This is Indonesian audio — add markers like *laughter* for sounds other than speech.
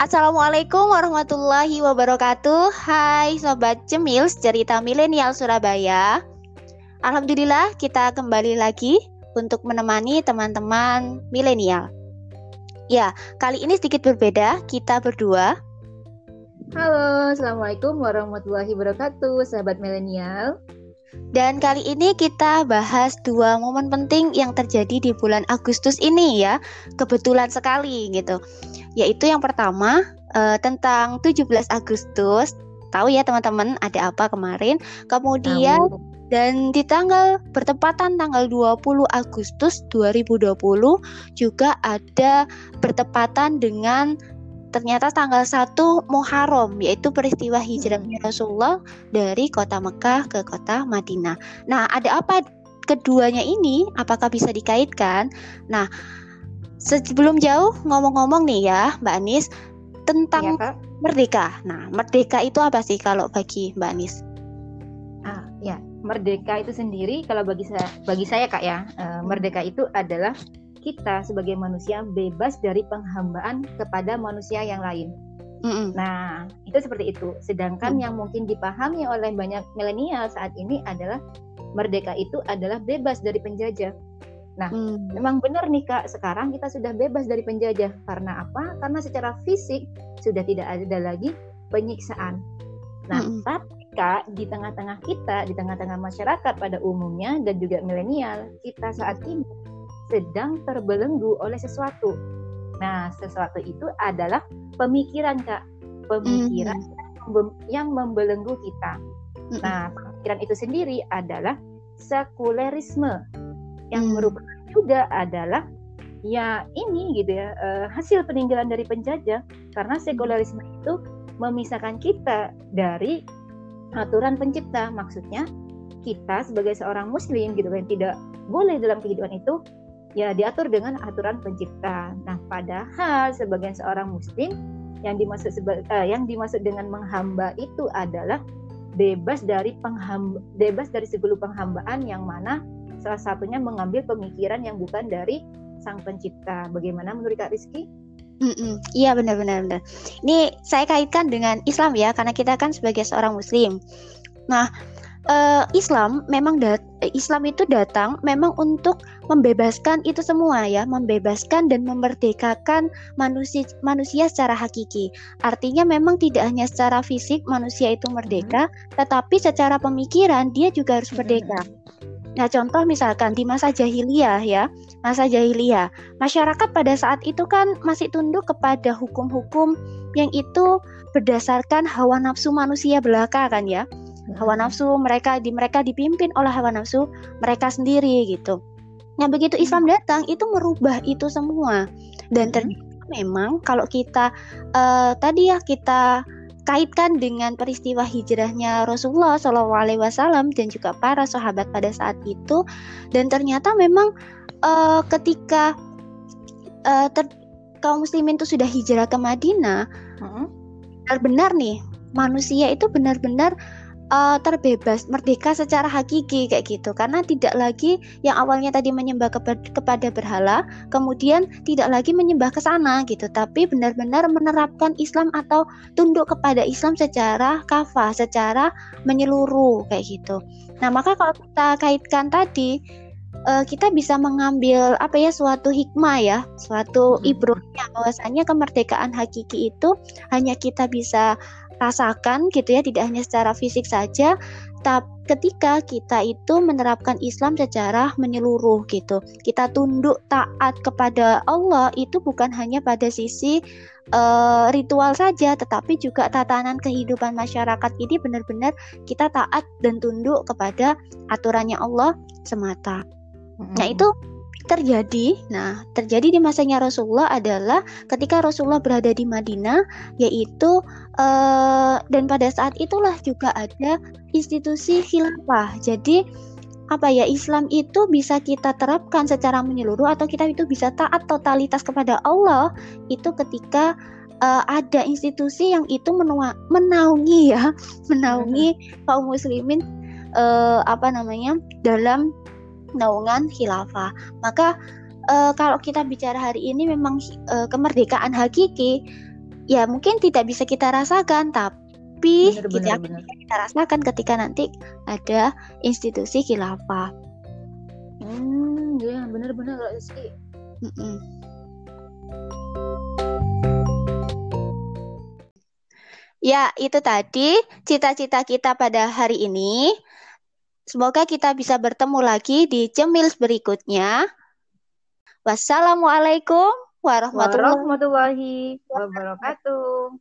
Assalamualaikum warahmatullahi wabarakatuh. Hai Sobat Cemil cerita milenial Surabaya. Alhamdulillah kita kembali lagi untuk menemani teman-teman milenial. Ya, kali ini sedikit berbeda, kita berdua. Halo, Assalamualaikum warahmatullahi wabarakatuh Sahabat milenial. Dan kali ini kita bahas dua momen penting yang terjadi di bulan Agustus ini ya. Kebetulan sekali gitu yaitu yang pertama uh, tentang 17 Agustus. Tahu ya teman-teman ada apa kemarin? Kemudian Tahu. dan di tanggal bertepatan tanggal 20 Agustus 2020 juga ada bertepatan dengan ternyata tanggal 1 Muharram yaitu peristiwa hijrahnya hmm. Rasulullah dari kota Mekah ke kota Madinah. Nah, ada apa keduanya ini? Apakah bisa dikaitkan? Nah, Sebelum jauh ngomong-ngomong nih ya, Mbak Anis tentang ya, merdeka. Nah, merdeka itu apa sih kalau bagi Mbak Anis? Ah, ya, merdeka itu sendiri kalau bagi saya bagi saya Kak ya, uh, merdeka itu adalah kita sebagai manusia bebas dari penghambaan kepada manusia yang lain. Mm-mm. Nah, itu seperti itu. Sedangkan mm. yang mungkin dipahami oleh banyak milenial saat ini adalah merdeka itu adalah bebas dari penjajah. Nah, hmm. memang benar nih Kak, sekarang kita sudah bebas dari penjajah. Karena apa? Karena secara fisik sudah tidak ada lagi penyiksaan. Nah, hmm. tapi Kak, di tengah-tengah kita, di tengah-tengah masyarakat pada umumnya dan juga milenial, kita saat ini sedang terbelenggu oleh sesuatu. Nah, sesuatu itu adalah pemikiran Kak. Pemikiran hmm. yang membelenggu kita. Hmm. Nah, pemikiran itu sendiri adalah sekulerisme yang hmm. merupakan juga adalah ya ini gitu ya uh, hasil peninggalan dari penjajah karena sekularisme itu memisahkan kita dari aturan pencipta maksudnya kita sebagai seorang muslim gitu kan tidak boleh dalam kehidupan itu ya diatur dengan aturan pencipta. Nah, padahal sebagai seorang muslim yang dimaksud seba, uh, yang dimaksud dengan menghamba itu adalah bebas dari penghamba, bebas dari segala penghambaan yang mana salah satunya mengambil pemikiran yang bukan dari sang pencipta. Bagaimana menurut Kak Rizky? Mm-mm. Iya benar-benar benar. Ini saya kaitkan dengan Islam ya, karena kita kan sebagai seorang Muslim. Nah, uh, Islam memang dat Islam itu datang memang untuk membebaskan itu semua ya, membebaskan dan memerdekakan manusia manusia secara hakiki. Artinya memang tidak hanya secara fisik manusia itu merdeka, hmm. tetapi secara pemikiran dia juga harus merdeka. Nah, contoh misalkan di masa jahiliyah ya, masa jahiliyah, masyarakat pada saat itu kan masih tunduk kepada hukum-hukum yang itu berdasarkan hawa nafsu manusia belaka kan ya. Hawa nafsu mereka di mereka dipimpin oleh hawa nafsu mereka sendiri gitu. Nah, begitu Islam hmm. datang itu merubah itu semua. Dan hmm. ternyata memang kalau kita uh, tadi ya kita kaitkan dengan peristiwa hijrahnya Rasulullah Shallallahu Alaihi Wasallam dan juga para sahabat pada saat itu. Dan ternyata memang uh, ketika uh, ter, kaum muslimin itu sudah hijrah ke Madinah benar-benar nih manusia itu benar-benar uh, terbebas, merdeka secara hakiki kayak gitu. Karena tidak lagi yang awalnya tadi menyembah kepada berhala, kemudian tidak lagi menyembah ke sana gitu, tapi benar-benar menerapkan Islam atau tunduk kepada Islam secara kafah, secara menyeluruh kayak gitu. Nah, maka kalau kita kaitkan tadi uh, kita bisa mengambil apa ya suatu hikmah ya, suatu hmm. ibrahnya bahwasanya kemerdekaan hakiki itu hanya kita bisa rasakan gitu ya tidak hanya secara fisik saja tapi ketika kita itu menerapkan Islam secara menyeluruh gitu kita tunduk taat kepada Allah itu bukan hanya pada sisi uh, ritual saja tetapi juga tatanan kehidupan masyarakat ini benar-benar kita taat dan tunduk kepada aturannya Allah semata. Nah, itu terjadi. Nah, terjadi di masanya Rasulullah adalah ketika Rasulullah berada di Madinah, yaitu uh, dan pada saat itulah juga ada institusi khilafah. Jadi apa ya Islam itu bisa kita terapkan secara menyeluruh atau kita itu bisa taat totalitas kepada Allah itu ketika uh, ada institusi yang itu menua, menaungi ya *laughs* menaungi kaum muslimin uh, apa namanya dalam naungan khilafah. Maka e, kalau kita bicara hari ini memang e, kemerdekaan hakiki ya mungkin tidak bisa kita rasakan tapi Bener, kita bener, bener. bisa kita rasakan ketika nanti ada institusi khilafah. Hmm, ya benar-benar Kak Rizky. Mm-mm. Ya, itu tadi cita-cita kita pada hari ini. Semoga kita bisa bertemu lagi di Cemils berikutnya. Wassalamualaikum warahmatullahi Warahmatullahi wabarakatuh.